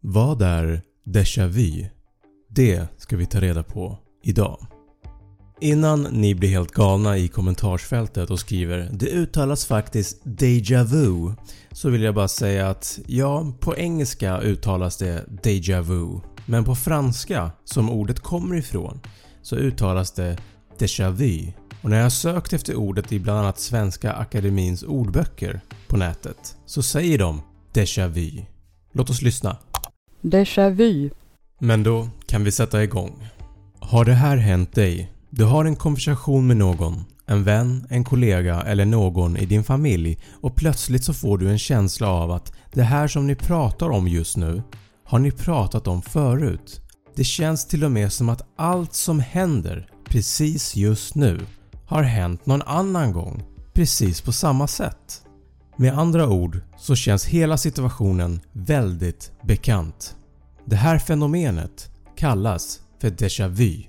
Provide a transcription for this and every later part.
Vad är déjà vu? Det ska vi ta reda på idag. Innan ni blir helt galna i kommentarsfältet och skriver “Det uttalas faktiskt déjà vu” så vill jag bara säga att ja, på engelska uttalas det déjà vu men på franska, som ordet kommer ifrån, så uttalas det déjà vu och när jag sökt efter ordet i bland annat Svenska Akademins ordböcker på nätet så säger de déjà vu. Låt oss lyssna. Déjà vu. Men då kan vi sätta igång. Har det här hänt dig? Du har en konversation med någon, en vän, en kollega eller någon i din familj och plötsligt så får du en känsla av att det här som ni pratar om just nu har ni pratat om förut. Det känns till och med som att allt som händer precis just nu har hänt någon annan gång precis på samma sätt. Med andra ord så känns hela situationen väldigt bekant. Det här fenomenet kallas för déjà vu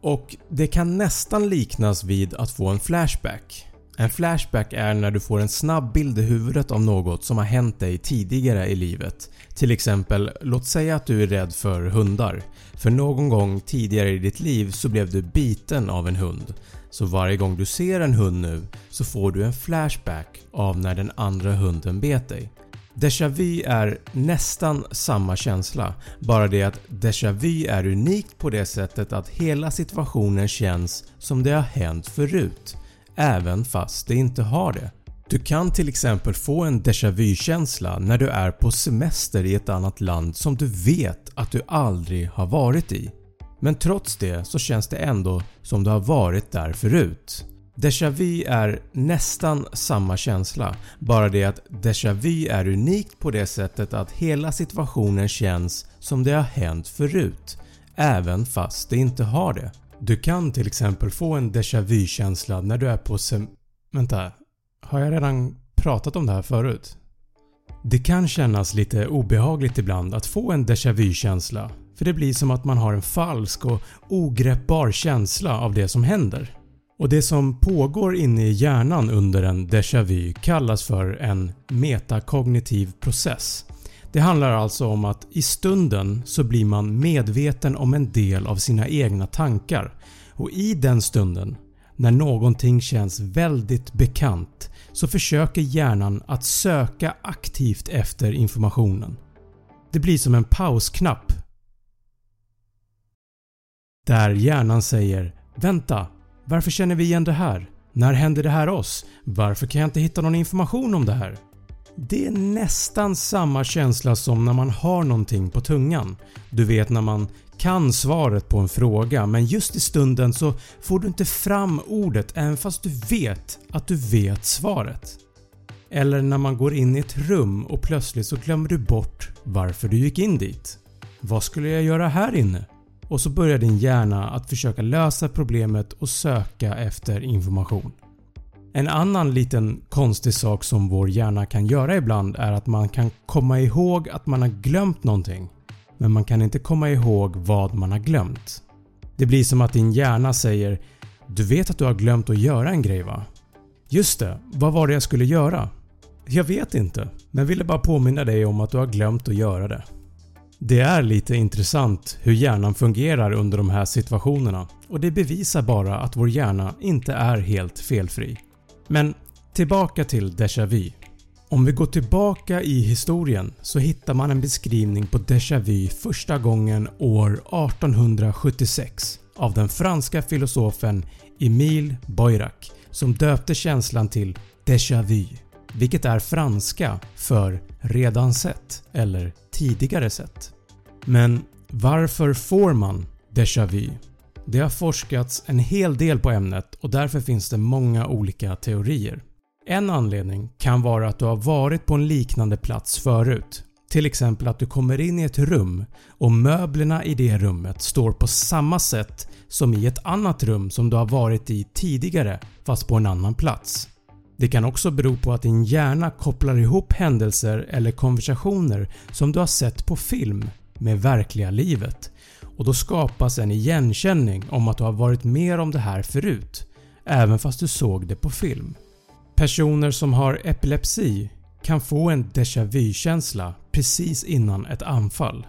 och det kan nästan liknas vid att få en flashback. En flashback är när du får en snabb bild i huvudet av något som har hänt dig tidigare i livet. Till exempel, låt säga att du är rädd för hundar. För någon gång tidigare i ditt liv så blev du biten av en hund. Så varje gång du ser en hund nu så får du en flashback av när den andra hunden bet dig. Déjà vu är nästan samma känsla, bara det att déjà vu är unikt på det sättet att hela situationen känns som det har hänt förut, även fast det inte har det. Du kan till exempel få en déjà vu känsla när du är på semester i ett annat land som du vet att du aldrig har varit i. Men trots det så känns det ändå som du har varit där förut. Déjà vu är nästan samma känsla, bara det att déjà vu är unikt på det sättet att hela situationen känns som det har hänt förut, även fast det inte har det. Du kan till exempel få en déjà vu känsla när du är på sem... Vänta, har jag redan pratat om det här förut? Det kan kännas lite obehagligt ibland att få en déjà vu känsla för det blir som att man har en falsk och ogreppbar känsla av det som händer. Och Det som pågår inne i hjärnan under en déjà vu kallas för en metakognitiv process. Det handlar alltså om att i stunden så blir man medveten om en del av sina egna tankar och i den stunden när någonting känns väldigt bekant så försöker hjärnan att söka aktivt efter informationen. Det blir som en pausknapp där hjärnan säger “Vänta, varför känner vi igen det här? När händer det här oss? Varför kan jag inte hitta någon information om det här?” Det är nästan samma känsla som när man har någonting på tungan. Du vet när man kan svaret på en fråga men just i stunden så får du inte fram ordet även fast du vet att du vet svaret. Eller när man går in i ett rum och plötsligt så glömmer du bort varför du gick in dit. Vad skulle jag göra här inne? och så börjar din hjärna att försöka lösa problemet och söka efter information. En annan liten konstig sak som vår hjärna kan göra ibland är att man kan komma ihåg att man har glömt någonting men man kan inte komma ihåg vad man har glömt. Det blir som att din hjärna säger “Du vet att du har glömt att göra en grej va?” “Just det, vad var det jag skulle göra?” “Jag vet inte, men ville bara påminna dig om att du har glömt att göra det.” Det är lite intressant hur hjärnan fungerar under de här situationerna och det bevisar bara att vår hjärna inte är helt felfri. Men tillbaka till déjà vu. Om vi går tillbaka i historien så hittar man en beskrivning på déjà vu första gången år 1876 av den franska filosofen Emile Boirac som döpte känslan till déjà vu vilket är franska för “redan sett” eller “tidigare sett”. Men varför får man déjà vu? Det har forskats en hel del på ämnet och därför finns det många olika teorier. En anledning kan vara att du har varit på en liknande plats förut. Till exempel att du kommer in i ett rum och möblerna i det rummet står på samma sätt som i ett annat rum som du har varit i tidigare fast på en annan plats. Det kan också bero på att din hjärna kopplar ihop händelser eller konversationer som du har sett på film med verkliga livet och då skapas en igenkänning om att du har varit med om det här förut även fast du såg det på film. Personer som har epilepsi kan få en déjà vu känsla precis innan ett anfall.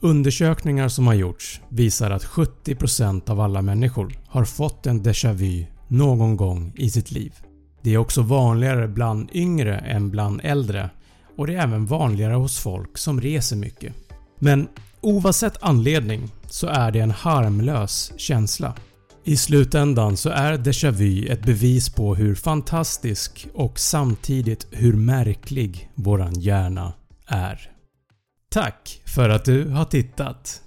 Undersökningar som har gjorts visar att 70% av alla människor har fått en déjà vu någon gång i sitt liv. Det är också vanligare bland yngre än bland äldre och det är även vanligare hos folk som reser mycket. Men oavsett anledning så är det en harmlös känsla. I slutändan så är déjà vu ett bevis på hur fantastisk och samtidigt hur märklig våran hjärna är. Tack för att du har tittat!